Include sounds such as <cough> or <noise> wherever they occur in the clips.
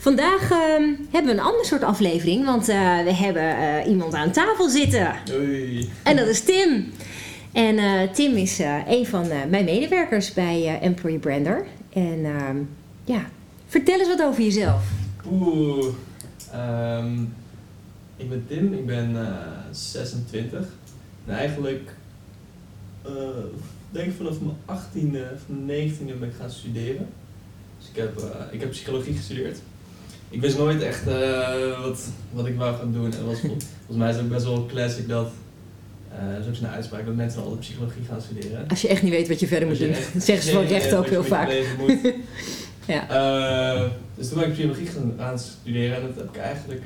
Vandaag ehm, hebben we een ander soort aflevering, want eh, we hebben eh, iemand aan tafel zitten. Oei. En dat is Tim. En eh, Tim is een van mijn medewerkers bij Employee Brander. En ehm, ja, vertel eens wat over jezelf. Oeh. Ehm, ik ben Tim, ik ben eh, 26. En eigenlijk, denk ik vanaf mijn 18e of mijn 19e ben ik gaan studeren. Dus ik heb, ik heb psychologie gestudeerd. Ik wist nooit echt eh, wat, wat ik wou gaan doen. En was, vol- <laughs> volgens mij is het ook best wel classic dat, eh dat is ook zo'n uitspraak, dat mensen altijd psychologie gaan studeren. Als je echt niet weet wat je verder moet doen, <laughs> zeggen ze van idee recht ook heel vaak. <laughs> Ja. Eh, dus toen ben ik psychologie gaan gaan studeren en dat heb ik eigenlijk,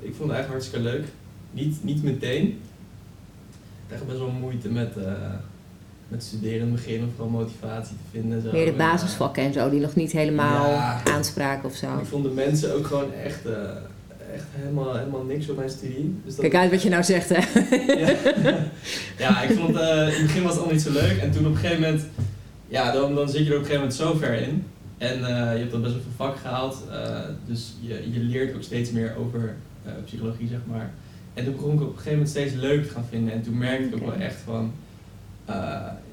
ik vond het eigenlijk hartstikke leuk. Niet, niet meteen. Ik had echt best wel moeite met, met studeren in het begin, om vooral motivatie te vinden. Zo. Meer de En, basisvakken en zo, die nog niet helemaal Ja. aanspraken of zo. ik vond de mensen ook gewoon echt, eh, echt helemaal, helemaal niks op mijn studie. Dus Kijk uit wat je nou zegt, hè? <laughs> ja. ja, ik vond eh, in het begin was het allemaal niet zo leuk. En toen op een gegeven moment, ja, dan, dan zit je er op een gegeven moment zo ver in. En eh, je hebt dan best wel veel vak gehaald. eh, dus je, je leert ook steeds meer over psychologie, zeg maar. En toen begon ik op een gegeven moment steeds leuk te gaan vinden. En toen merkte ik ook wel echt van,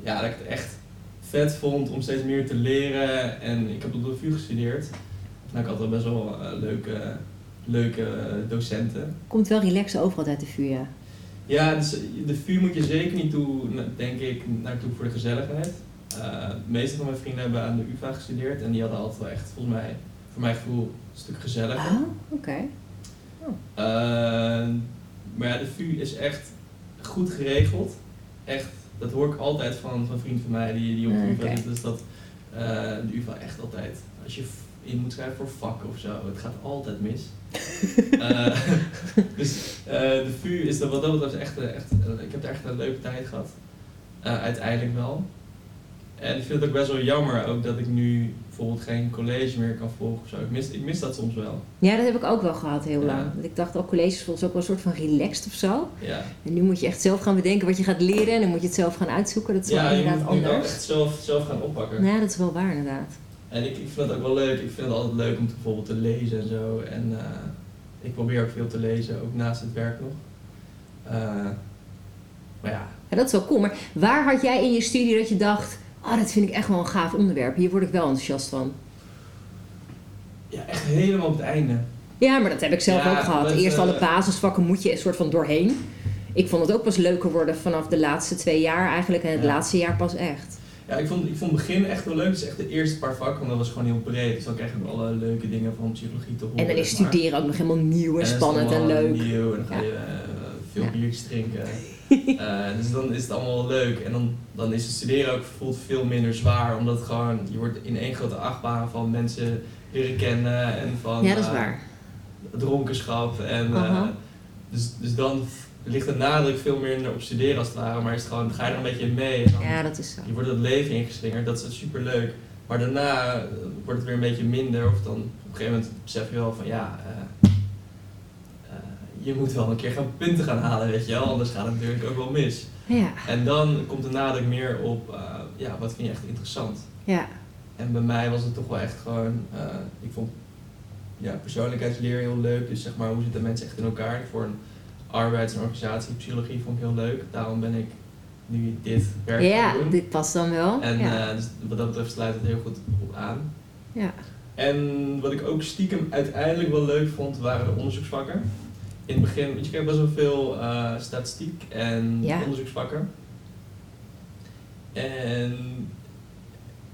ja, dat ik het echt vet vond om steeds meer te leren. En ik heb op de VU gestudeerd. Nou, ik had wel best wel eh, leuke, leuke docenten. Komt wel relaxed overal uit de vuur, ja. Ja, dus de vuur moet je zeker niet toe, denk ik, naartoe voor de gezelligheid. Eh, de meeste van mijn vrienden hebben aan de UvA gestudeerd en die hadden altijd wel echt, volgens mij, voor mijn gevoel, een stuk gezelliger. Oh, oké. Eh, maar ja, de VU is echt goed geregeld. Echt, dat hoor ik altijd van, van vrienden van mij die, die op de UvA zitten. Dus dat eh, de UvA echt altijd, als je in moet schrijven voor vakken of zo, het gaat altijd mis. <laughs> Eh, <laughs> dus eh, de VU is dat wat dat betreft echt, echt ik heb er echt een leuke tijd gehad. Eh, uiteindelijk wel. En ik vind het ook best wel jammer ook dat ik nu bijvoorbeeld geen college meer kan volgen of zo. Ik mis, ik mis dat soms wel. Ja, dat heb ik ook wel gehad heel Ja. lang. Want ik dacht ook colleges volgens ook wel een soort van relaxed of zo. Ja. En nu moet je echt zelf gaan bedenken wat je gaat leren en dan moet je het zelf gaan uitzoeken. Dat is wel Ja, je inderdaad moet nu wel anders. echt zelf, zelf gaan oppakken. Ja, dat is wel waar inderdaad. En ik, ik vind het ook wel leuk. Ik vind het altijd leuk om te, bijvoorbeeld te lezen en zo. En eh, ik probeer ook veel te lezen, ook naast het werk nog. Eh, maar ja, Ja, dat is wel cool. Maar waar had jij in je studie dat je dacht, oh, dat vind ik echt wel een gaaf onderwerp. Hier word ik wel enthousiast van. ja, echt helemaal op het einde. Ja, maar dat heb ik zelf Ja, ook gehad. dat, Eerst eh, alle basisvakken moet je een soort van doorheen. Ik vond het ook pas leuker worden vanaf de laatste twee jaar eigenlijk. En het Ja. laatste jaar pas echt. Ja, ik vond, ik vond het begin echt wel leuk. Dus echt de eerste paar vakken, want dat was gewoon heel breed. Dus dan krijg je alle leuke dingen van psychologie te horen. En dan is <laughs> eh, dus dan is het allemaal leuk. En dan, dan is het studeren ook voelt veel minder zwaar. Omdat gewoon, je wordt in één grote achtbaan van mensen leren kennen. En van Ja, dat is eh, waar. dronkenschap. En, eh, dus, dus dan ligt de nadruk veel meer op studeren als het ware. Maar is het gewoon, ga je er een beetje mee. Ja, dat is zo. Je wordt het leven ingeslingerd, dat is super leuk. Maar daarna wordt het weer een beetje minder. Of dan op een gegeven moment besef je wel van ja, je moet wel een keer gaan punten gaan halen, weet je wel. Anders gaat het natuurlijk ook wel mis. Ja, En dan komt de nadruk meer op, eh, ja, wat vind je echt interessant? ja. En bij mij was het toch wel echt gewoon, eh, ik vond ja, persoonlijkheidsleer heel leuk. Dus zeg maar, hoe zitten mensen echt in elkaar? Voor een arbeids- en organisatiepsychologie vond ik heel leuk. Daarom ben ik nu dit werk Ja, doen. dit past dan wel. En ja. eh, dus wat dat betreft sluit het heel goed op aan. ja. En wat ik ook stiekem uiteindelijk wel leuk vond, waren de onderzoeksvakken. In het begin, want je krijgt best wel veel eh, statistiek en Ja. onderzoeksvakken. En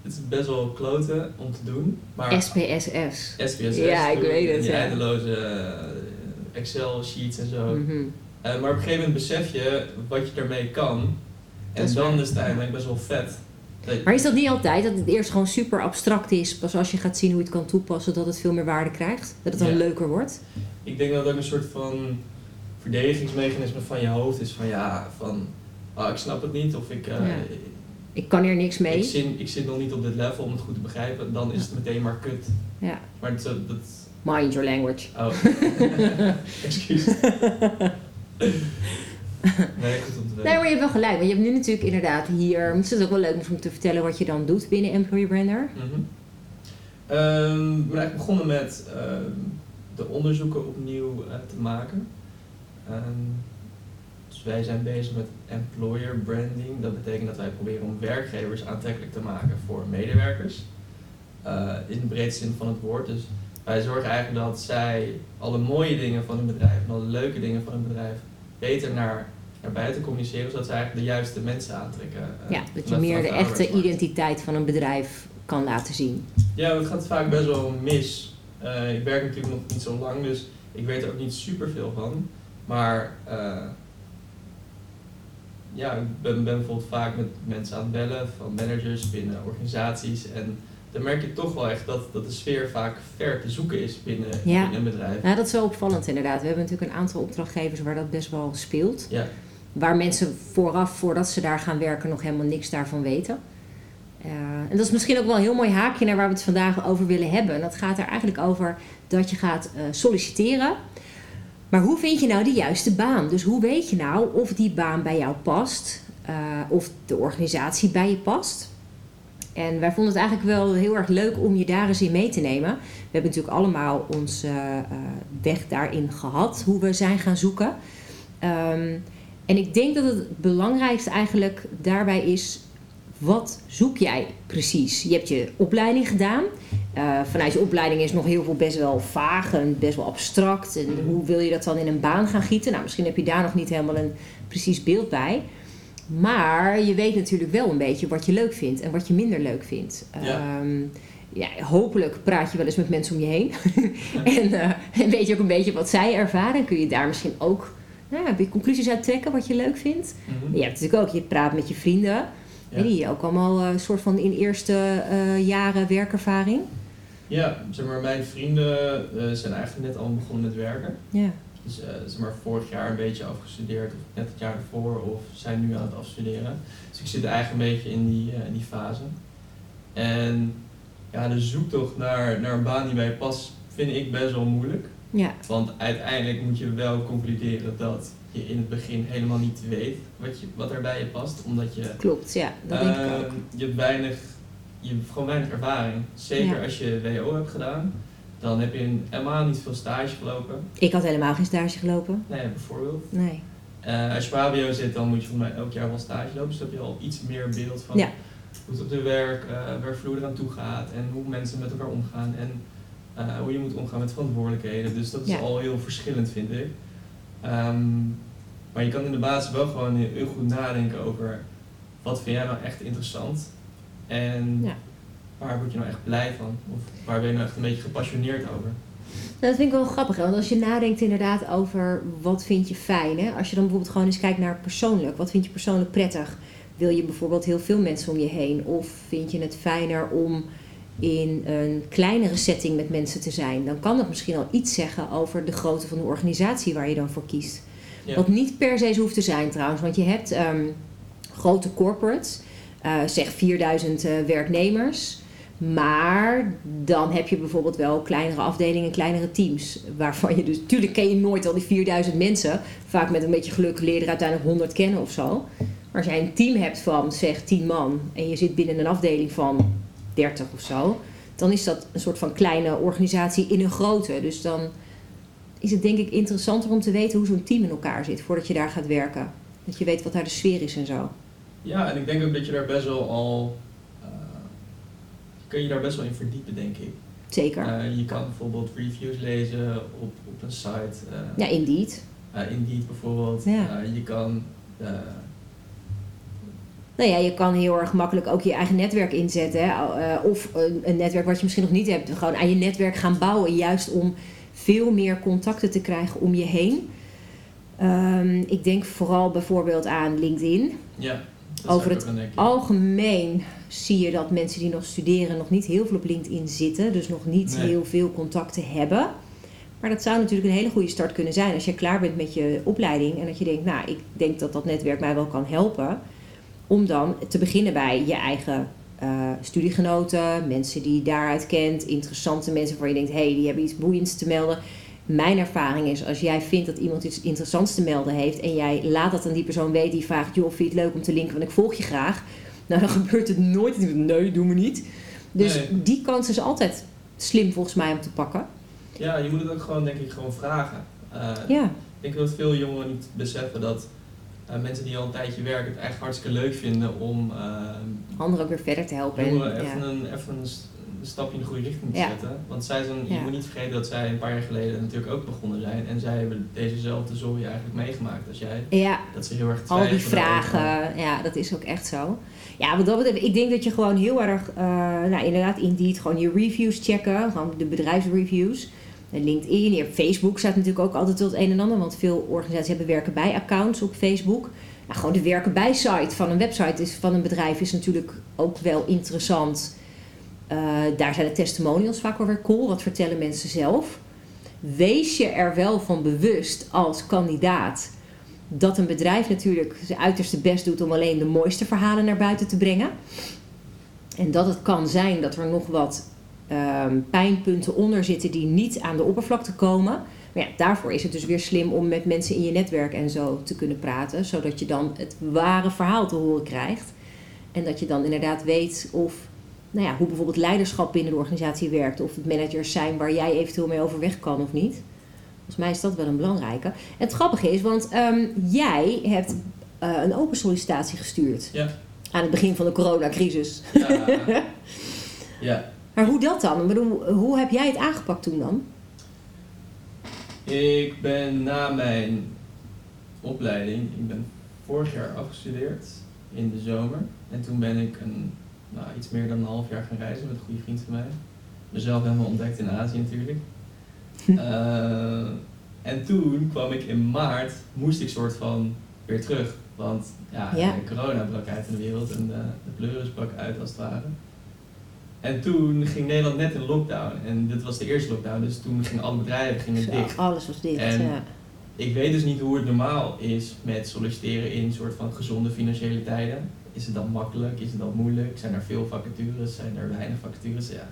het is best wel kloten om te doen. Maar SPSS. SPSS, Ja, ik weet het, ja. eindeloze eh, Excel-sheets en zo. Mhm. Eh, maar op een gegeven moment besef je wat je ermee kan. En is dan waar. is het eigenlijk best wel vet. Maar is dat niet altijd? Dat het eerst gewoon super abstract is. Pas als je gaat zien hoe je het kan toepassen, dat het veel meer waarde krijgt? Dat het dan Ja. leuker wordt? Ik denk dat het ook een soort van verdedigingsmechanisme van je hoofd is. Van ja, van oh, ik snap het niet of ik, uh, Ja. Ik kan hier niks mee. ik, zit, ik zit nog niet op dit level om het goed te begrijpen. Dan is het meteen maar kut. Ja. Maar het, dat, dat Mind your language. oh, <laughs> excuus. <laughs> nee, goed om te weten. Nee, maar je hebt wel gelijk. Want je hebt nu natuurlijk inderdaad hier... Het is ook wel leuk om te vertellen wat je dan doet binnen Employer Brander. Ehm, ik ben eigenlijk begonnen met ehm, de onderzoeken opnieuw eh, te maken. Ehm, dus wij zijn bezig met employer branding. Dat betekent dat wij proberen om werkgevers aantrekkelijk te maken voor medewerkers. Eh, in de breedste zin van het woord. Dus wij zorgen eigenlijk dat zij alle mooie dingen van hun bedrijf en alle leuke dingen van hun bedrijf beter naar, naar buiten communiceren, zodat ze eigenlijk de juiste mensen aantrekken. eh, Ja, dat je meer de echte identiteit van een bedrijf kan laten zien. Ja, het gaat vaak best wel mis. Eh, ik werk natuurlijk nog niet zo lang, dus ik weet er ook niet super veel van. Maar eh, ja, ik ben, ben bijvoorbeeld vaak met mensen aan het bellen, van managers binnen organisaties. En dan merk je toch wel echt dat, dat de sfeer vaak ver te zoeken is binnen, Ja. binnen een bedrijf. Nou, dat is wel opvallend inderdaad. We hebben natuurlijk een aantal opdrachtgevers waar dat best wel speelt. Ja, Waar mensen vooraf, voordat ze daar gaan werken, nog helemaal niks daarvan weten. En dat is misschien ook wel een heel mooi haakje naar waar we het vandaag over willen hebben. En dat gaat er eigenlijk over dat je gaat eh, solliciteren. Maar hoe vind je nou de juiste baan? Dus hoe weet je nou of die baan bij jou past? eh, of de organisatie bij je past? En wij vonden het eigenlijk wel heel erg leuk om je daar eens in mee te nemen. We hebben natuurlijk allemaal onze eh, weg daarin gehad, hoe we zijn gaan zoeken. Ehm, en ik denk dat het belangrijkste eigenlijk daarbij is: wat zoek jij precies? Je hebt je opleiding gedaan. Eh, vanuit je opleiding is nog heel veel best wel vaag en best wel abstract. En Mhm. hoe wil je dat dan in een baan gaan gieten? Nou, misschien heb je daar nog niet helemaal een precies beeld bij. Maar je weet natuurlijk wel een beetje wat je leuk vindt en wat je minder leuk vindt. Ja. Ehm, ja, hopelijk praat je wel eens met mensen om je heen. <laughs> en, eh, en weet je ook een beetje wat zij ervaren. Kun je daar misschien ook nou, conclusies uit trekken wat je leuk vindt. Mhm. Je hebt natuurlijk ook, je praat met je vrienden. Ja. Die ook allemaal eh, een soort van in eerste eh, jaren werkervaring. ja, zeg maar, mijn vrienden eh, zijn eigenlijk net al begonnen met werken. Ja. Dus eh, zeg maar vorig jaar een beetje afgestudeerd, of net het jaar ervoor, of zijn nu aan het afstuderen. Dus ik zit eigenlijk een beetje in die, eh, in die fase. En ja, de zoektocht naar, naar een baan die bij je past, vind ik best wel moeilijk. Ja. Want uiteindelijk moet je wel concluderen dat je in het begin helemaal niet weet wat, je, wat er bij je past. Omdat je, Klopt, ja, dat denk ik eh, ook. je hebt weinig, je hebt gewoon weinig ervaring. Zeker Ja. als je WO hebt gedaan, dan heb je in helemaal niet veel stage gelopen. Ik had helemaal geen stage gelopen. Nee, bijvoorbeeld. Nee. Eh, als je op HBO zit, dan moet je volgens mij elk jaar wel stage lopen. Dus dan heb je al iets meer beeld van Ja. hoe het op de werk, eh werkvloer eraan toe gaat. En hoe mensen met elkaar omgaan. En eh, hoe je moet omgaan met verantwoordelijkheden. Dus dat is Ja. al heel verschillend, vind ik. Ehm, maar je kan in de basis wel gewoon heel goed nadenken over... Wat vind jij nou echt interessant? En Ja. waar word je nou echt blij van? Of waar ben je nou echt een beetje gepassioneerd over? Nou, dat vind ik wel grappig. hè, Want als je nadenkt inderdaad over wat vind je fijn. Hè? Als je dan bijvoorbeeld gewoon eens kijkt naar persoonlijk. Wat vind je persoonlijk prettig? Wil je bijvoorbeeld heel veel mensen om je heen? Of vind je het fijner om in een kleinere setting met mensen te zijn? Dan kan dat misschien al iets zeggen over de grootte van de organisatie waar je dan voor kiest. Ja. Wat niet per se zo hoeft te zijn trouwens. Want je hebt ehm, grote corporates, eh, zeg 4000 eh, werknemers. Maar dan heb je bijvoorbeeld wel kleinere afdelingen, kleinere teams. Waarvan je dus, natuurlijk ken je nooit al die 4000 mensen. Vaak met een beetje geluk leer je er uiteindelijk 100 kennen of zo. Maar als jij een team hebt van zeg 10 man en je zit binnen een afdeling van 30 of zo. Dan is dat een soort van kleine organisatie in een grote. Dus dan is het denk ik interessanter om te weten hoe zo'n team in elkaar zit voordat je daar gaat werken. Dat je weet wat daar de sfeer is en zo. Ja, en ik denk ook dat je daar best wel al. eh, kun je daar best wel in verdiepen, denk ik. Zeker. Eh, je kan bijvoorbeeld reviews lezen op, op een site. eh ja, indeed. Indeed bijvoorbeeld. Ja. Je kan. Nou ja, je kan heel erg makkelijk ook je eigen netwerk inzetten. Hè? Eh, of een, een netwerk wat je misschien nog niet hebt. Gewoon aan je netwerk gaan bouwen. Juist om veel meer contacten te krijgen om je heen. Ehm, ik denk vooral bijvoorbeeld aan LinkedIn. ja, Over het. Algemeen zie je dat mensen die nog studeren nog niet heel veel op LinkedIn zitten. Dus nog niet Nee. heel veel contacten hebben. Maar dat zou natuurlijk een hele goede start kunnen zijn als je klaar bent met je opleiding en dat je denkt, nou, ik denk dat dat netwerk mij wel kan helpen. Om dan te beginnen bij je eigen uh, studiegenoten, mensen die je daaruit kent, interessante mensen waar je denkt, hé, hey, die hebben iets boeiends te melden. Mijn ervaring is, als jij vindt dat iemand iets interessants te melden heeft en jij laat dat aan die persoon weten die vraagt, joh, vind je het leuk om te linken, want ik volg je graag. Nou, dan <laughs> gebeurt het nooit. Nee, doe me niet. Dus die kans is altijd slim volgens mij om te pakken. Ja, je moet het ook gewoon, denk ik, gewoon vragen. Uh, ja. Ik denk dat veel jongeren niet beseffen dat uh, mensen die al een tijdje werken het eigenlijk hartstikke leuk vinden om uh, anderen ook weer verder te helpen. Jongeren even, een, even een, stapje in de goede richting te zetten. Want zij zijn, je moet niet vergeten dat zij een paar jaar geleden natuurlijk ook begonnen zijn. En zij hebben dezezelfde zooi eigenlijk meegemaakt als jij. Ja. Dat ze heel erg Al die vragen, ja, dat is ook echt zo. Ja, wat dat betreft, ik denk dat je gewoon heel erg, uh, nou inderdaad, Indeed, gewoon je reviews checken. Gewoon de bedrijfsreviews. LinkedIn, je hebt Facebook staat natuurlijk ook altijd tot het een en ander. Want veel organisaties hebben werken bij accounts op Facebook. Nou, gewoon de werken bij site van een website is, van een bedrijf is natuurlijk ook wel interessant. Uh, daar zijn de testimonials vaak wel weer cool. Wat vertellen mensen zelf? Wees je er wel van bewust als kandidaat dat een bedrijf natuurlijk zijn uiterste best doet om alleen de mooiste verhalen naar buiten te brengen. En dat het kan zijn dat er nog wat Ehm, pijnpunten onder zitten die niet aan de oppervlakte komen. Maar ja, daarvoor is het dus weer slim om met mensen in je netwerk en zo te kunnen praten, zodat je dan het ware verhaal te horen krijgt. En dat je dan inderdaad weet of, nou ja, hoe bijvoorbeeld leiderschap binnen de organisatie werkt, of het managers zijn waar jij eventueel mee overweg kan of niet. Volgens mij is dat wel een belangrijke. En het grappige is, want ehm, jij hebt uh, een open sollicitatie gestuurd. Ja. Aan het begin van de coronacrisis. Ja. <laughs> ja. Maar hoe dat dan? Ik bedoel, hoe heb jij het aangepakt toen dan? Ik ben na mijn opleiding, ik ben vorig jaar afgestudeerd in de zomer. En toen ben ik een, nou, iets meer dan een half jaar gaan reizen met een goede vriend van mij. Mezelf helemaal ontdekt in Azië natuurlijk. uh, <laughs> en toen kwam ik in maart, moest ik soort van weer terug. Want ja, ja. corona brak uit in de wereld en de, de pleuris brak uit als het ware. En toen ging Nederland net in lockdown. En dit was de eerste lockdown, dus toen gingen alle bedrijven gingen dicht. Alles was dicht, en ja. Ik weet dus niet hoe het normaal is met solliciteren in een soort van gezonde financiële tijden. Is het dan makkelijk? Is het dan moeilijk? Zijn er veel vacatures? Zijn er weinig vacatures? Ja,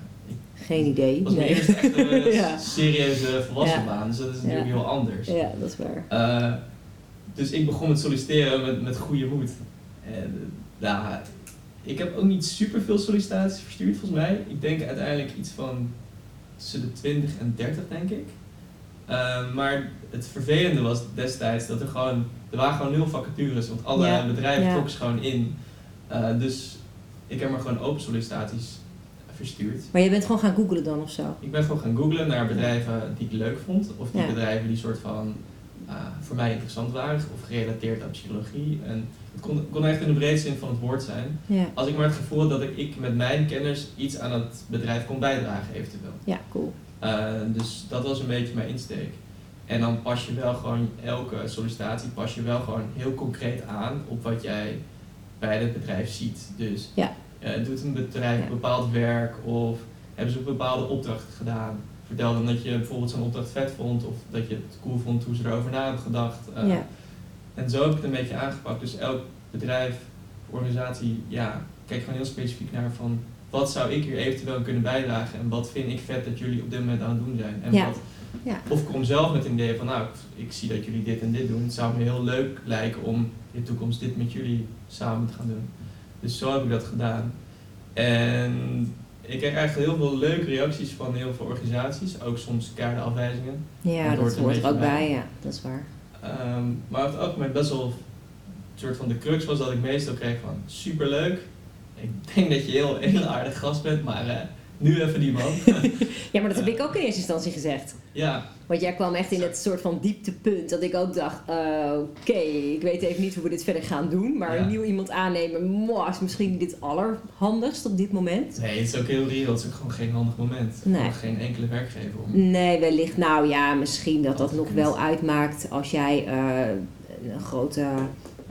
Geen idee. Dat was mijn eerste echte <laughs> ja. serieuze volwassen baan, dus dat is natuurlijk heel anders. Ja, dat is waar. Uh, dus ik begon met solliciteren met, met goede moed. En, nou, ik heb ook niet super veel sollicitaties verstuurd volgens mij. Ik denk uiteindelijk iets van tussen de 20 en 30 denk ik. Uh, maar het vervelende was destijds dat er gewoon, er waren gewoon nul vacatures, want alle bedrijven ja. trokken ze gewoon in. Uh, dus ik heb maar gewoon open sollicitaties verstuurd. Maar je bent gewoon gaan googlen dan of zo? Ik ben gewoon gaan googlen naar bedrijven die ik leuk vond, of die bedrijven die soort van uh, voor mij interessant waren, of gerelateerd aan psychologie. En het kon, kon echt in de breedste zin van het woord zijn. Ja. Als ik maar het gevoel had dat ik, ik met mijn kennis iets aan het bedrijf kon bijdragen, eventueel. Ja, cool. Uh, dus dat was een beetje mijn insteek. En dan pas je wel gewoon elke sollicitatie pas je wel gewoon heel concreet aan op wat jij bij het bedrijf ziet. Dus ja. uh, doet een bedrijf bepaald werk of hebben ze een bepaalde opdracht gedaan? Vertel dan dat je bijvoorbeeld zo'n opdracht vet vond of dat je het cool vond hoe ze erover na hebben gedacht. Uh, ja. En zo heb ik het een beetje aangepakt. Dus elk bedrijf, organisatie, ja, kijk gewoon heel specifiek naar van wat zou ik hier eventueel kunnen bijdragen en wat vind ik vet dat jullie op dit moment aan het doen zijn. En ja. wat, ja. Of ik kom zelf met een idee van nou, ik zie dat jullie dit en dit doen. Het zou me heel leuk lijken om in de toekomst dit met jullie samen te gaan doen. Dus zo heb ik dat gedaan. En ik kreeg eigenlijk heel veel leuke reacties van heel veel organisaties, ook soms keiharde afwijzingen. Ja, dat hoort er ook bij, ja, dat is waar. Um, maar over het algemeen best wel een soort van de crux was dat ik meestal kreeg van superleuk. Ik denk dat je heel, heel aardig gast bent, maar uh, nu even die man. <laughs> ja, maar dat heb ik ook in eerste instantie gezegd. Ja. Want jij kwam echt in het soort van dieptepunt dat ik ook dacht, uh, oké, ik weet even niet hoe we dit verder gaan doen, maar ja. nieuw iemand aannemen, is misschien dit allerhandigst op dit moment. Nee, het is ook heel reëel, het is ook gewoon geen handig moment. Nee. Geen enkele werkgever om. Nee, wellicht, nou ja, misschien dat dat nog wel uitmaakt als jij uh, een grote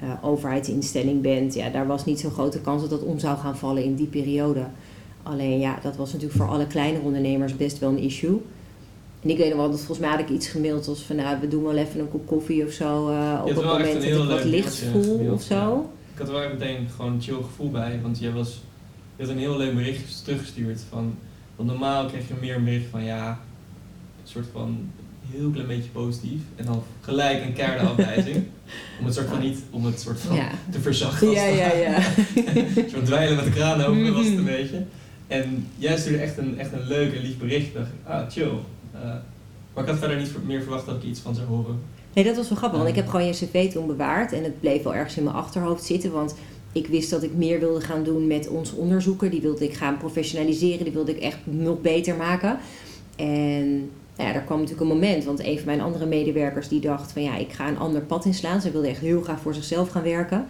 uh, overheidsinstelling bent. Ja, daar was niet zo'n grote kans dat dat om zou gaan vallen in die periode. Alleen ja, dat was natuurlijk voor alle kleine ondernemers best wel een issue. En ik weet nog wel dat volgens mij had ik iets gemaild als van nou, we doen wel even een kop koffie of zo uh, op het moment dat ik wat licht voel of zo. ja. Ik had er wel meteen gewoon een chill gevoel bij, want jij was, je had een heel leuk berichtje teruggestuurd van, want normaal kreeg je meer een bericht van ja, een soort van heel klein beetje positief en dan gelijk een keiharde afwijzing. <laughs> om het soort van niet, om het soort van Ja. te verzachten. Ja, ja, ja. een <laughs> soort dweilen met de kraan open was het een <laughs> beetje. En jij stuurde echt een, echt een leuk en lief bericht. Ik dacht, ah, chill. Eh, maar ik had verder niet meer verwacht dat ik iets van zou horen. Nee, dat was wel grappig, want ik heb gewoon je cv toen bewaard en het bleef wel ergens in mijn achterhoofd zitten, want ik wist dat ik meer wilde gaan doen met ons onderzoeken. Die wilde ik gaan professionaliseren, die wilde ik echt nog beter maken. En nou ja, daar kwam natuurlijk een moment, want een van mijn andere medewerkers die dacht van ja, ik ga een ander pad inslaan. Zij wilde echt heel graag voor zichzelf gaan werken.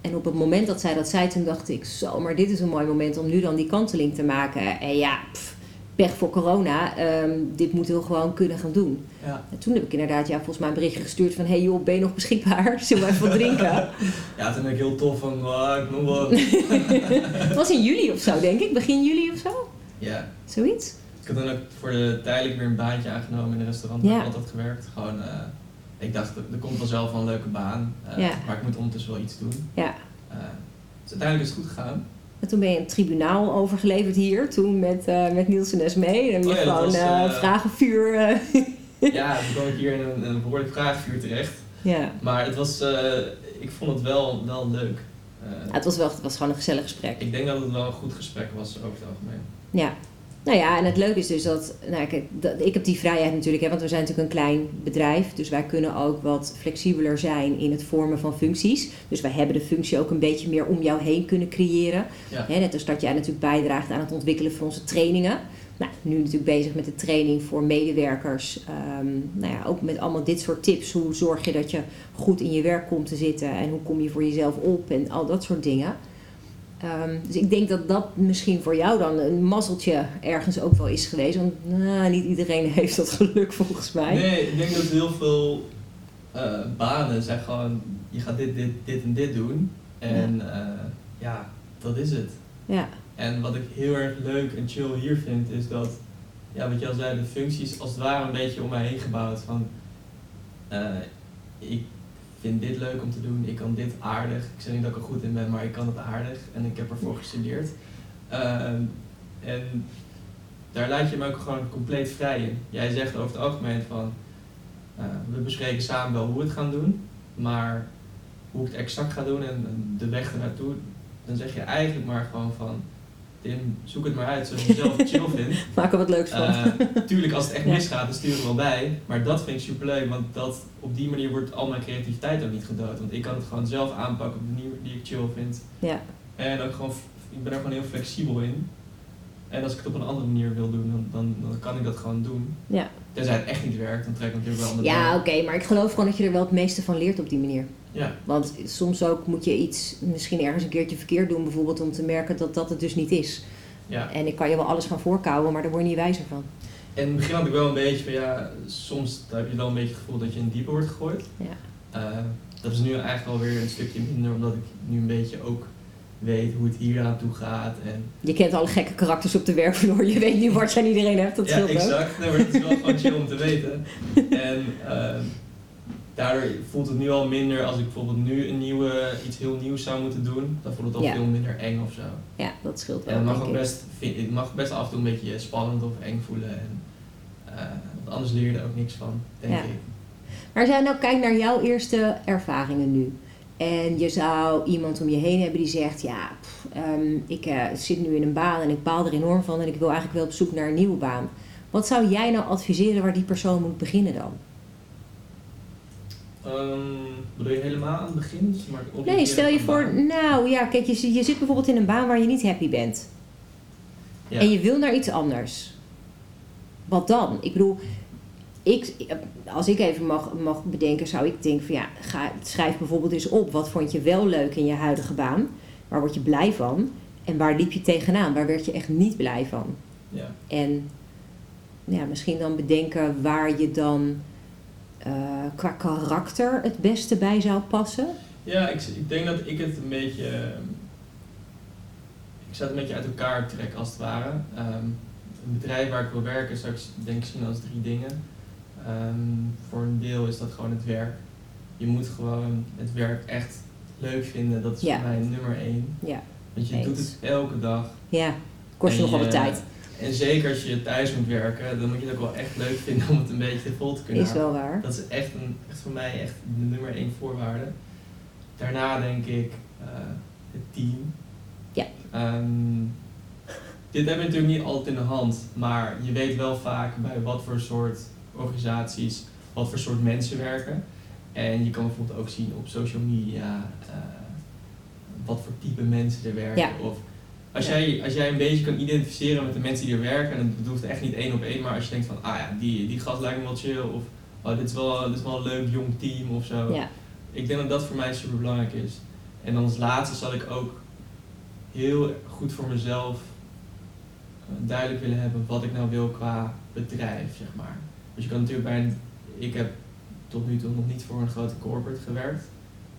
En op het moment dat zij dat zei, toen dacht ik, zo, maar dit is een mooi moment om nu dan die kanteling te maken. En ja, pff, pech voor corona, ehm, dit moeten we gewoon kunnen gaan doen. Ja. En toen heb ik inderdaad ja, volgens mij een berichtje gestuurd van... hey joh, ben je nog beschikbaar? <laughs> Zullen we even wat drinken? ja, toen ben ik heel tof van, ah, ik nog wel. <laughs> het was in juli of zo, denk ik. Begin juli of zo? ja. Zoiets? Ik had dan ook voor de tijdelijk weer een baantje aangenomen in een restaurant waar Ja. ik altijd gewerkt. Gewoon, eh, ik dacht, er komt vanzelf wel een leuke baan. Ja. Maar ik moet ondertussen wel iets doen. Ja. Eh, dus uiteindelijk is het goed gegaan. En toen ben je een tribunaal overgeleverd hier. Toen met, eh met Niels en Esmee. En Oh ja, gewoon was, vragenvuur... <laughs> ja, toen kwam ik hier in een, een behoorlijk vraagvuur terecht. ja. Maar het was, ik vond het wel, wel leuk. Ja, het was wel het was gewoon een gezellig gesprek. Ik denk dat het wel een goed gesprek was over het algemeen. Ja. Nou ja, en het leuke is dus dat, nou kijk, dat, ik heb die vrijheid natuurlijk, hè, want we zijn natuurlijk een klein bedrijf, dus wij kunnen ook wat flexibeler zijn in het vormen van functies. Dus wij hebben de functie ook een beetje meer om jou heen kunnen creëren. Ja. Hè, net als dat jij natuurlijk bijdraagt aan het ontwikkelen van onze trainingen. Nou, nu natuurlijk bezig met de training voor medewerkers. Ehm, nou ja, ook met allemaal dit soort tips. Hoe zorg je dat je goed in je werk komt te zitten en hoe kom je voor jezelf op en al dat soort dingen. Ehm, dus ik denk dat dat misschien voor jou dan een mazzeltje ergens ook wel is geweest. Want nou, niet iedereen <laughs> heeft dat geluk volgens mij. Nee, ik denk dat heel veel eh, banen zijn gewoon, je gaat dit, dit, dit en dit doen. En ja, ja dat is het. Ja, En wat ik heel erg leuk en chill hier vind, is dat, ja, wat je al zei, de functies als het ware een beetje om mij heen gebouwd. Van, eh, ik vind dit leuk om te doen, ik kan dit aardig. Ik zeg niet dat ik er goed in ben, maar ik kan het aardig en ik heb ervoor gestudeerd. Ehm, en daar laat je me ook gewoon compleet vrij in. Jij zegt over het algemeen van, eh, we bespreken samen wel hoe we het gaan doen, maar hoe ik het exact ga doen en de weg ernaartoe, dan zeg je eigenlijk maar gewoon van, Tim, zoek het maar uit zoals je zelf het chill <laughs> vindt. maak er wat leuks van. Eh, tuurlijk, als het echt Ja. misgaat, dan stuur ik wel bij. Maar dat vind ik superleuk, want dat, op die manier wordt al mijn creativiteit ook niet gedood. Want ik kan het gewoon zelf aanpakken op de manier die ik chill vind. ja. En ook gewoon, ik ben er gewoon heel flexibel in. En als ik het op een andere manier wil doen, dan, dan, dan kan ik dat gewoon doen. Ja. Tenzij het echt niet werkt, dan trek ik natuurlijk wel andere Ja, oké, maar ik geloof gewoon dat je er wel het meeste van leert op die manier. Ja, Want soms ook moet je iets misschien ergens een keertje verkeerd doen, bijvoorbeeld om te merken dat dat het dus niet is. ja. En ik kan je wel alles gaan voorkouwen, maar daar word je niet wijzer van. En in het begin had ik wel een beetje van ja, soms heb je wel een beetje het gevoel dat je in diepe wordt gegooid. Ja. Eh, dat is nu eigenlijk wel weer een stukje minder, omdat ik nu een beetje ook weet hoe het hier aan toe gaat. En, Je kent alle gekke karakters op de werkvloer, je weet nu wat <laughs> je aan iedereen hebt, dat ja, ook. exact. Nee, maar het is wel gewoon chill om te weten. <laughs> En eh, daardoor voelt het nu al minder als ik bijvoorbeeld nu een nieuwe, iets heel nieuws zou moeten doen. Dan voelt het al Ja. veel minder eng of zo. Ja, dat scheelt wel, En het mag ook best, vind- het mag best af en toe een beetje spannend of eng voelen. En, eh, want anders leer je er ook niks van, denk Ja. ik. Maar als jij nou kijkt naar jouw eerste ervaringen nu. En je zou iemand om je heen hebben die zegt: Ja, pff, ehm, ik eh, zit nu in een baan en ik baal er enorm van en ik wil eigenlijk wel op zoek naar een nieuwe baan. Wat zou jij nou adviseren waar die persoon moet beginnen dan? Ehm, bedoel je helemaal aan het begin? Maar Nee, stel je voor, baan? nou ja, kijk, je, zit- je zit bijvoorbeeld in een baan waar je niet happy bent. Ja. En je wil naar iets anders. Wat dan? Ik bedoel, ik, als ik even mag, mag bedenken, zou ik denken van ja, ga, schrijf bijvoorbeeld eens op. Wat vond je wel leuk in je huidige baan? Waar word je blij van? En waar liep je tegenaan? Waar werd je echt niet blij van? Ja. En ja, misschien dan bedenken waar je dan eh, qua karakter het beste bij zou passen. Ja, ik, ik denk dat ik het een beetje. ehm, Ik zou het een beetje uit elkaar trekken als het ware. Ehm, een bedrijf waar ik wil werken zou ik denk ik zien als drie dingen. Ehm, voor een deel is dat gewoon het werk. Je moet gewoon het werk echt leuk vinden. Dat is Ja. voor mij nummer één. Ja, Want je Eens. doet het elke dag. ja. kost je nogal wat je- tijd. En zeker als je thuis moet werken, dan moet je het ook wel echt leuk vinden om het een beetje vol te kunnen Is houden. wel waar. Dat is echt, een, echt voor mij echt de nummer één voorwaarde. Daarna denk ik eh, het team. Ja. Ehm, dit heb je natuurlijk niet altijd in de hand, maar je weet wel vaak bij wat voor soort organisaties, wat voor soort mensen werken. En je kan bijvoorbeeld ook zien op social media eh, wat voor type mensen er werken. Ja. Of als, Ja. jij, als jij een beetje kan identificeren met de mensen die er werken, en dat hoeft echt niet één op één, maar als je denkt van, ah ja, die, die gast lijkt me wel chill, of oh, dit, is wel, dit is wel een leuk jong team of zo. Ja. Ik denk dat dat voor mij super belangrijk is. En dan als laatste zal ik ook heel goed voor mezelf eh, duidelijk willen hebben wat ik nou wil qua bedrijf, zeg maar. Dus je kan natuurlijk bij een, ik heb tot nu toe nog niet voor een grote corporate gewerkt.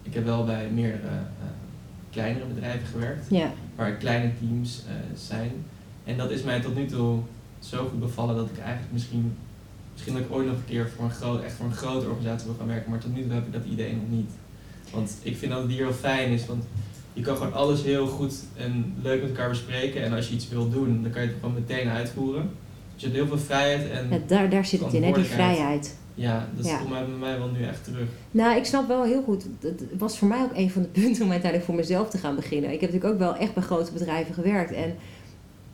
Ik heb wel bij meerdere eh, kleinere bedrijven gewerkt Ja. Waar kleine teams eh, zijn. En dat is mij tot nu toe zo goed bevallen dat ik eigenlijk misschien, misschien dat ik ooit nog een keer voor een groot, echt voor een grote organisatie wil gaan werken, maar tot nu toe heb ik dat idee nog niet. Want ik vind dat het hier heel fijn is, want je kan gewoon alles heel goed en leuk met elkaar bespreken. En als je iets wil doen, dan kan je het gewoon meteen uitvoeren. Dus je hebt heel veel vrijheid en Ja, daar, daar zit het in, hè, die vrijheid. Ja, dat Ja. komt bij mij wel nu echt terug. Nou, ik snap wel heel goed. Het was voor mij ook een van de <laughs> punten om uiteindelijk voor mezelf te gaan beginnen. Ik heb natuurlijk ook wel echt bij grote bedrijven gewerkt. En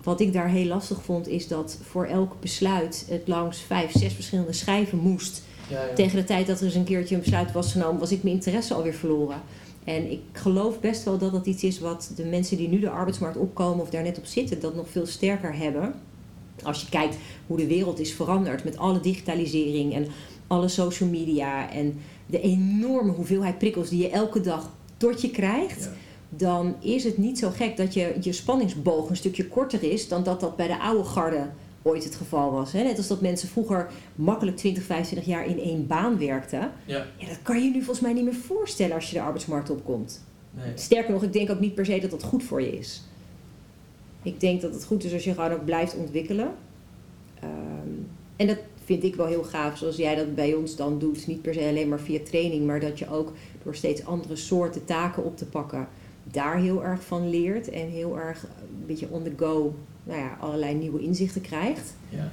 wat ik daar heel lastig vond, is dat voor elk besluit het langs vijf, zes verschillende schijven moest. Ja, ja. Tegen de tijd dat er eens een keertje een besluit was genomen, was ik mijn interesse alweer verloren. En ik geloof best wel dat dat iets is wat de mensen die nu de arbeidsmarkt opkomen of daar net op zitten, dat nog veel sterker hebben. Als je kijkt hoe de wereld is veranderd met alle digitalisering en alle social media en de enorme hoeveelheid prikkels die je elke dag tot je krijgt, Ja. dan is het niet zo gek dat je, je spanningsboog een stukje korter is dan dat dat bij de oude garde ooit het geval was. Hè? Net als dat mensen vroeger makkelijk 20, 25 jaar in één baan werkten. Ja, Ja, dat kan je nu volgens mij niet meer voorstellen als je de arbeidsmarkt opkomt. nee. Sterker nog, ik denk ook niet per se dat dat goed voor je is. Ik denk dat het goed is als je gewoon ook blijft ontwikkelen. Ehm, en dat vind ik wel heel gaaf, zoals jij dat bij ons dan doet. Niet per se alleen maar via training, maar dat je ook door steeds andere soorten taken op te pakken, daar heel erg van leert. En heel erg een beetje on the go, nou ja, allerlei nieuwe inzichten krijgt. Ja.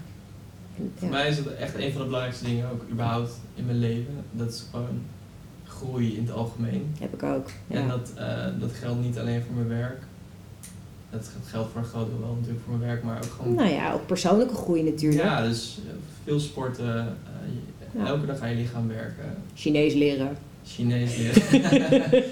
En, Voor ja. mij is het echt een van de belangrijkste dingen ook überhaupt in mijn leven. Dat is gewoon groei in het algemeen. Heb ik ook. Ja. En dat, eh, dat geldt niet alleen voor mijn werk. Dat geldt voor een groot deel wel natuurlijk voor mijn werk, maar ook gewoon... nou ja, ook persoonlijke groei natuurlijk. Ja, dus eh, veel sporten, eh, elke dag aan je lichaam werken, Chinees leren. Chinees leren.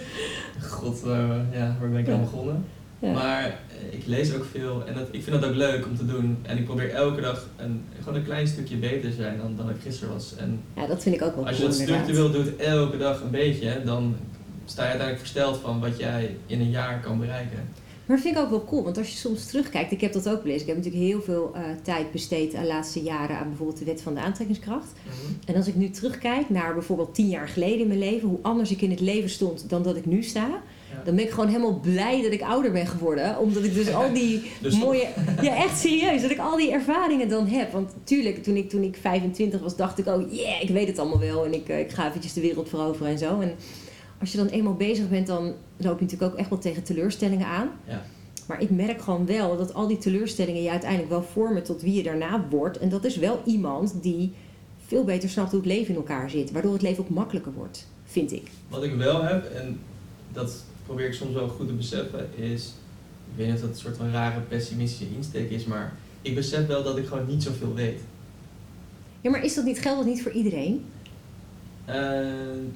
<laughs> God, eh, ja, waar ben ik aan begonnen? Ja. Maar ik lees ook veel en dat, ik vind dat ook leuk om te doen. En ik probeer elke dag een, gewoon een klein stukje beter te zijn dan, dan ik gisteren was. En ja, dat vind ik ook wel als je dat inderdaad. structureel doet, elke dag een beetje, dan sta je uiteindelijk versteld van wat jij in een jaar kan bereiken. Maar dat vind ik ook wel cool, want als je soms terugkijkt, ik heb dat ook gelezen. Ik heb natuurlijk heel veel eh, tijd besteed de laatste jaren aan bijvoorbeeld de wet van de aantrekkingskracht. En als ik nu terugkijk naar bijvoorbeeld tien jaar geleden in mijn leven, hoe anders ik in het leven stond dan dat ik nu sta, Ja. dan ben ik gewoon helemaal blij dat ik ouder ben geworden. Omdat ik dus <laughs> al die Dus mooie. Ja, echt serieus. Dat ik al die ervaringen dan heb. Want tuurlijk, toen ik, toen ik 25 was, dacht ik ook, yeah, ik weet het allemaal wel. En ik, eh, ik ga eventjes de wereld veroveren en zo. En als je dan eenmaal bezig bent, dan loop je natuurlijk ook echt wel tegen teleurstellingen aan. Ja. Maar ik merk gewoon wel dat al die teleurstellingen je uiteindelijk wel vormen tot wie je daarna wordt. En dat is wel iemand die veel beter snapt hoe het leven in elkaar zit. Waardoor het leven ook makkelijker wordt, vind ik. Wat ik wel heb, en dat probeer ik soms wel goed te beseffen, is... Ik weet niet of dat een soort van rare pessimistische insteek is, maar ik besef wel dat ik gewoon niet zoveel weet. Ja, maar is dat niet, geldt dat niet voor iedereen? Eh,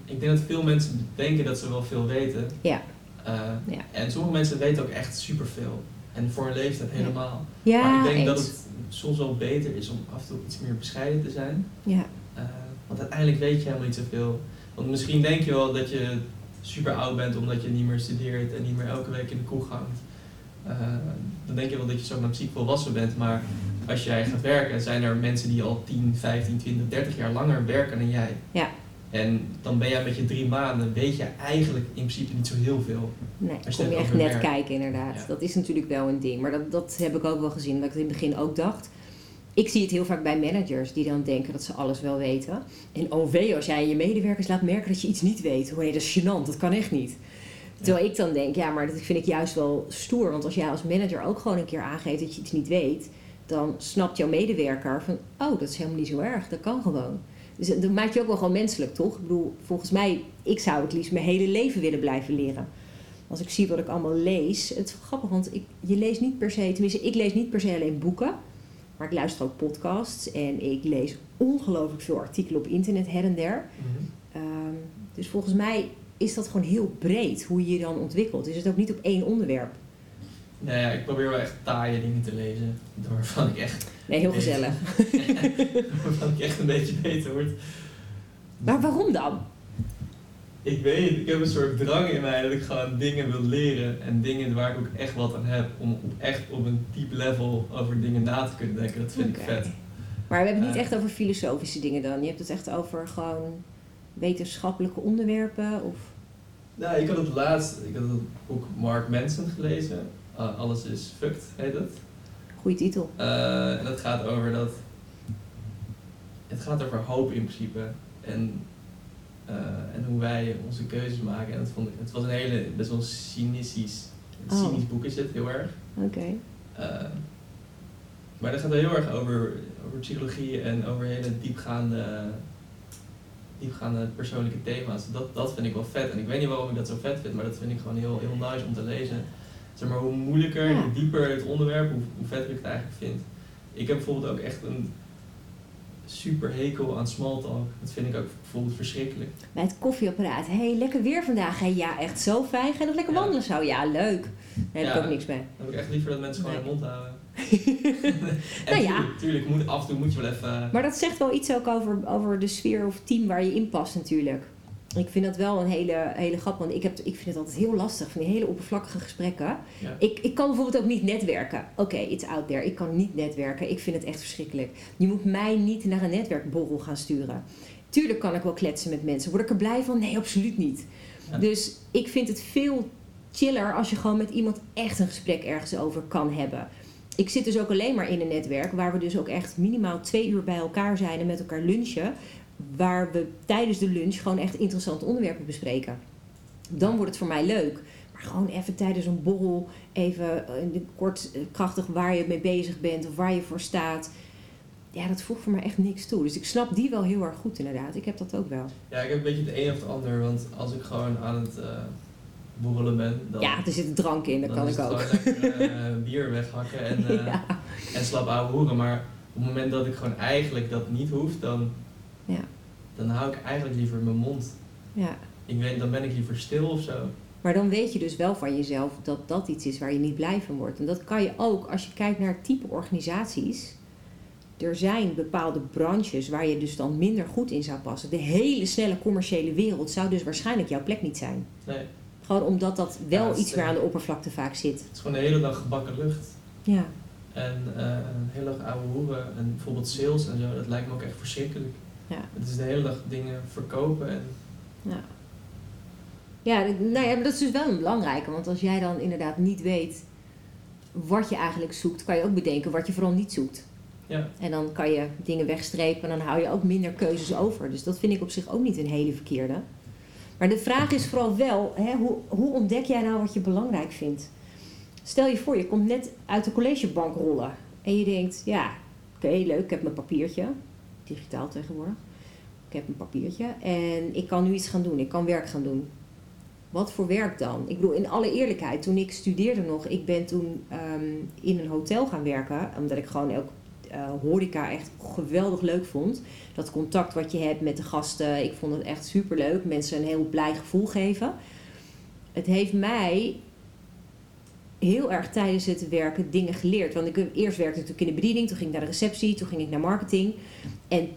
ik denk dat veel mensen denken dat ze wel veel weten. Ja. Eh, Ja. En sommige mensen weten ook echt superveel. En voor een leeftijd helemaal. Ja, maar ik denk eens. dat het soms wel beter is om af en toe iets meer bescheiden te zijn. Ja. Eh, want uiteindelijk weet je helemaal niet zoveel. Want misschien denk je wel dat je super oud bent omdat je niet meer studeert en niet meer elke week in de kroeg hangt. Dan denk je wel dat je zomaar ziek volwassen bent. Maar als jij gaat werken, zijn er mensen die al 10, 15, 20, 30 jaar langer werken dan jij. Ja. En dan ben jij met je drie maanden, weet je eigenlijk in principe niet zo heel veel. Nee, Als je kom je echt net werk. kijken inderdaad. Ja. Dat is natuurlijk wel een ding. Maar dat, dat heb ik ook wel gezien. Dat ik in het begin ook dacht. ik zie het heel vaak bij managers die dan denken dat ze alles wel weten. En oh wee, als jij je medewerkers laat merken dat je iets niet weet. Oh nee, dat is gênant, dat kan echt niet. Terwijl ik dan denk, ja, maar dat vind ik juist wel stoer. Want als jij als manager ook gewoon een keer aangeeft dat je iets niet weet, dan snapt jouw medewerker van, oh, dat is helemaal niet zo erg, dat kan gewoon. Dus dat maakt je ook wel gewoon menselijk, toch? Ik bedoel, volgens mij, ik zou het liefst mijn hele leven willen blijven leren. Als ik zie wat ik allemaal lees, het is grappig, want ik, je leest niet per se, tenminste, ik lees niet per se alleen boeken, maar ik luister ook podcasts en ik lees ongelooflijk veel artikelen op internet her en der. Mhm. Ehm, dus volgens mij is dat gewoon heel breed hoe je je dan ontwikkelt. Is het ook niet op één onderwerp? Nou ja, ik probeer wel echt taaie dingen te lezen. Waarvan ik echt, Nee, heel Nee. gezellig. <laughs> waarvan ik echt een beetje beter word. Maar waarom dan? Ik weet ik heb een soort drang in mij dat ik gewoon dingen wil leren. En dingen waar ik ook echt wat aan heb. Om op, echt op een diep level over dingen na te kunnen denken. Dat vind ik vet. Maar we hebben het niet echt over filosofische dingen dan. Je hebt het echt over gewoon wetenschappelijke onderwerpen of... Nou, ik had het laatst, ik had het boek Mark Manson gelezen. Uh, Alles is fucked, heet het. Goeie titel. Eh, en dat gaat over dat. Het gaat over hoop in principe. En, eh, en hoe wij onze keuzes maken. En dat vond ik, het was een hele, best wel cynisch, Oh. cynisch boek is het, heel erg. Oké. Eh, maar dat gaat wel heel erg over, over psychologie en over hele diepgaande, diepgaande persoonlijke thema's. Dat, dat vind ik wel vet. En ik weet niet waarom ik dat zo vet vind, maar dat vind ik gewoon heel, heel nice om te lezen. Zeg maar, hoe moeilijker, Ja. hoe dieper het onderwerp, hoe, hoe vetter ik het eigenlijk vind. Ik heb bijvoorbeeld ook echt een super hekel aan small talk. Dat vind ik ook bijvoorbeeld verschrikkelijk. Bij het koffieapparaat. Hé, hey, lekker weer vandaag. Hey, ja, echt zo fijn. Ga je nog lekker Ja. wandelen zo? Ja, leuk. Daar heb ik ook niks bij. Dan heb ik echt liever dat mensen gewoon hun mond houden. <laughs> en Nou ja. tuurlijk, tuurlijk moet, af en toe moet je wel even... Maar dat zegt wel iets ook over, over de sfeer of team waar je in past natuurlijk. Ik vind dat wel een hele, hele grap, want ik, heb, ik vind het altijd heel lastig, van die hele oppervlakkige gesprekken. Ja. Ik, ik kan bijvoorbeeld ook niet netwerken. Oké, it's out there. Ik kan niet netwerken. Ik vind het echt verschrikkelijk. Je moet mij niet naar een netwerkborrel gaan sturen. Tuurlijk kan ik wel kletsen met mensen. Word ik er blij van? Nee, absoluut niet. Ja. Dus ik vind het veel chiller als je gewoon met iemand echt een gesprek ergens over kan hebben. Ik zit dus ook alleen maar in een netwerk waar we dus ook echt minimaal twee uur bij elkaar zijn en met elkaar lunchen. Waar we tijdens de lunch gewoon echt interessante onderwerpen bespreken. Dan wordt het voor mij leuk. Maar gewoon even tijdens een borrel, even kort eh, krachtig waar je mee bezig bent of waar je voor staat. Ja, dat voegt voor mij echt niks toe. Dus ik snap die wel heel erg goed inderdaad. Ik heb dat ook wel. Ja, ik heb een beetje het een of het ander, want als ik gewoon aan het eh borrelen ben, dan, Ja, er zit drank in, dat dan kan ik ook. lekker <laughs> eh, bier weghakken en, <laughs> Ja. en slap ouwe hoeren. Maar op het moment dat ik gewoon eigenlijk dat niet hoef, dan, Ja. Dan hou ik eigenlijk liever mijn mond. ja. Ik weet, dan ben ik liever stil of zo. Maar dan weet je dus wel van jezelf dat dat iets is waar je niet blij van wordt. En dat kan je ook als je kijkt naar het type organisaties. Er zijn bepaalde branches waar je dus dan minder goed in zou passen. De hele snelle commerciële wereld zou dus waarschijnlijk jouw plek niet zijn. Nee, Gewoon omdat dat wel Ja, het is, iets meer eh, aan de oppervlakte vaak zit. het is gewoon de hele dag gebakken lucht. Ja, En eh, een hele dag ouwe hoeren en bijvoorbeeld sales en zo, dat lijkt me ook echt verschrikkelijk. Ja, Het is de hele dag dingen verkopen en ja. Ja, nou ja, dat is dus wel een belangrijke. Want als jij dan inderdaad niet weet wat je eigenlijk zoekt, kan je ook bedenken wat je vooral niet zoekt. ja, En dan kan je dingen wegstrepen en dan hou je ook minder keuzes over. Dus dat vind ik op zich ook niet een hele verkeerde. Maar de vraag is vooral wel, hè, hoe, hoe ontdek jij nou wat je belangrijk vindt? Stel je voor, je komt net uit de collegebank rollen. En je denkt, ja, oké, leuk, ik heb mijn papiertje. Digitaal tegenwoordig. Ik heb een papiertje en ik kan nu iets gaan doen. Ik kan werk gaan doen. Wat voor werk dan? Ik bedoel, in alle eerlijkheid, toen ik studeerde nog, ik ben toen ehm, in een hotel gaan werken, omdat ik gewoon ook eh, horeca echt geweldig leuk vond. Dat contact wat je hebt met de gasten, ik vond het echt super leuk. Mensen een heel blij gevoel geven. Het heeft mij heel erg tijdens het werken dingen geleerd. Want ik eerst werkte ik natuurlijk in de bediening, toen ging ik naar de receptie, toen ging ik naar marketing. En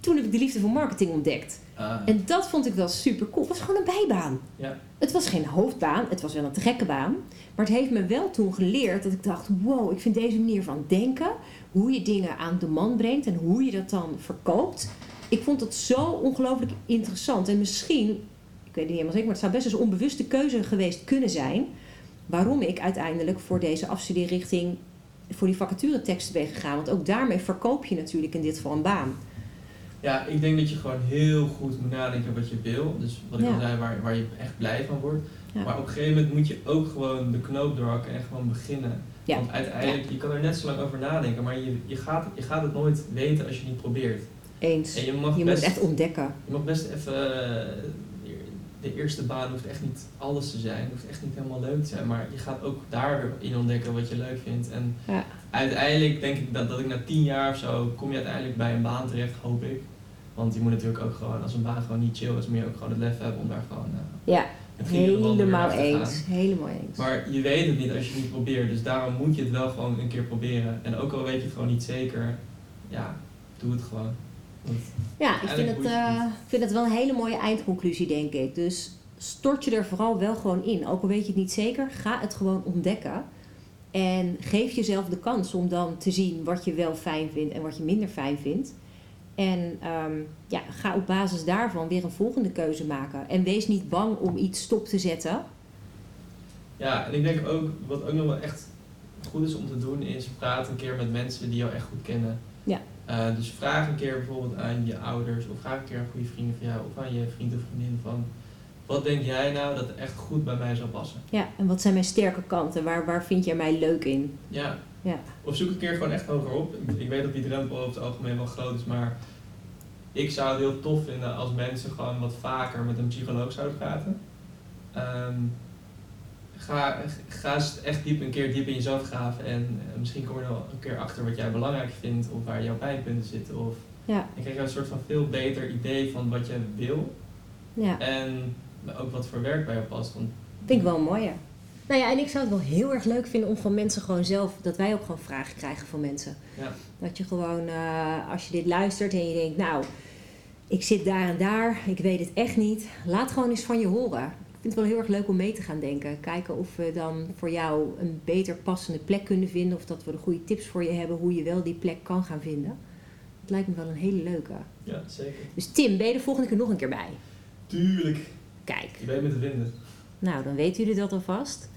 toen heb ik de liefde voor marketing ontdekt. ah, En dat vond ik wel super cool. Het was gewoon een bijbaan. ja, Het was geen hoofdbaan, het was wel een te gekke baan. Maar het heeft me wel toen geleerd dat ik dacht: wow, ik vind deze manier van denken, hoe je dingen aan de man brengt en hoe je dat dan verkoopt. Ik vond het zo ongelooflijk interessant. En misschien, ik weet het niet helemaal zeker, maar het zou best eens een onbewuste keuze geweest kunnen zijn. Waarom ik uiteindelijk voor deze afstudeerrichting voor die vacatureteksten ben gegaan? Want ook daarmee verkoop je natuurlijk in dit geval een baan. Ja, ik denk dat je gewoon heel goed moet nadenken wat je wil. Dus wat ik Ja. al zei, waar, waar je echt blij van wordt. Ja. Maar op een gegeven moment moet je ook gewoon de knoop doorhakken en gewoon beginnen. Ja. Want uiteindelijk, je kan er net zo lang over nadenken, maar je, je, gaat, je gaat het nooit weten als je niet probeert. Eens. En je mag, Je moet het echt ontdekken. je mag best even... De eerste baan hoeft echt niet alles te zijn, hoeft echt niet helemaal leuk te zijn. Maar je gaat ook daar weer in ontdekken wat je leuk vindt. En Ja. uiteindelijk denk ik dat, dat ik na tien jaar of zo, kom je uiteindelijk bij een baan terecht, hoop ik. Want je moet natuurlijk ook gewoon, als een baan gewoon niet chill is, je ook gewoon het lef hebben om daar gewoon eh, Ja, helemaal eens. Helemaal eens. Maar je weet het niet als je het niet probeert, dus daarom moet je het wel gewoon een keer proberen. En ook al weet je het gewoon niet zeker, ja, doe het gewoon. Ja, ik vind, het eh, ik vind het wel een hele mooie eindconclusie, denk ik. Dus stort je er vooral wel gewoon in. Ook al weet je het niet zeker, ga het gewoon ontdekken. En geef jezelf de kans om dan te zien wat je wel fijn vindt en wat je minder fijn vindt. En ehm, ja, ga op basis daarvan weer een volgende keuze maken. En wees niet bang om iets stop te zetten. Ja, en ik denk ook, wat ook nog wel echt goed is om te doen, is praat een keer met mensen die jou echt goed kennen. Ja. Eh, dus vraag een keer bijvoorbeeld aan je ouders, of vraag een keer aan goede vrienden van jou, of aan je vriend of vriendin van, wat denk jij nou dat echt goed bij mij zou passen? Ja, en wat zijn mijn sterke kanten? Waar, waar vind jij mij leuk in? Ja. Ja. Of zoek een keer gewoon echt hoger op. Ik, weet dat die drempel over het algemeen wel groot is, maar ik zou het heel tof vinden als mensen gewoon wat vaker met een psycholoog zouden praten. Ehm, ga, ga eens echt diep een keer diep in jezelf graven en eh, misschien kom je er wel een keer achter wat jij belangrijk vindt of waar jouw pijnpunten zitten. Of Ja, dan krijg je een soort van veel beter idee van wat jij wil ja. en ook wat voor werk bij jou past. Want Vind ik wel mooi, ja. Nou ja, en ik zou het wel heel erg leuk vinden om van mensen gewoon zelf, dat wij ook gewoon vragen krijgen van mensen. Ja. Dat je gewoon, eh, als je dit luistert en je denkt, nou, ik zit daar en daar, ik weet het echt niet. Laat gewoon eens van je horen. Ik vind het wel heel erg leuk om mee te gaan denken. Kijken of we dan voor jou een beter passende plek kunnen vinden. Of dat we de goede tips voor je hebben hoe je wel die plek kan gaan vinden. Het lijkt me wel een hele leuke. ja, zeker. Dus Tim, ben je de volgende keer nog een keer bij? Tuurlijk. Kijk. Je weet met de vinden. Nou, dan weten jullie dat alvast.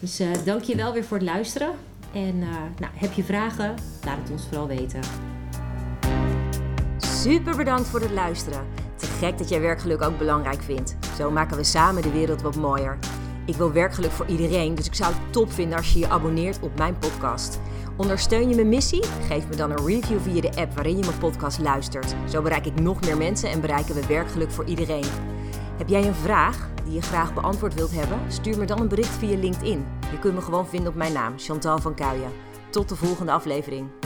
Dus eh dank je wel weer voor het luisteren. En eh, nou, heb je vragen? Laat het ons vooral weten. Super bedankt voor het luisteren. Te gek dat jij werkgeluk ook belangrijk vindt. Zo maken we samen de wereld wat mooier. Ik wil werkgeluk voor iedereen, dus ik zou het top vinden als je je abonneert op mijn podcast. Ondersteun je mijn missie? Geef me dan een review via de app waarin je mijn podcast luistert. Zo bereik ik nog meer mensen en bereiken we werkgeluk voor iedereen. Heb jij een vraag die je graag beantwoord wilt hebben? Stuur me dan een bericht via LinkedIn. Je kunt me gewoon vinden op mijn naam, Chantal van Kuijen. Tot de volgende aflevering.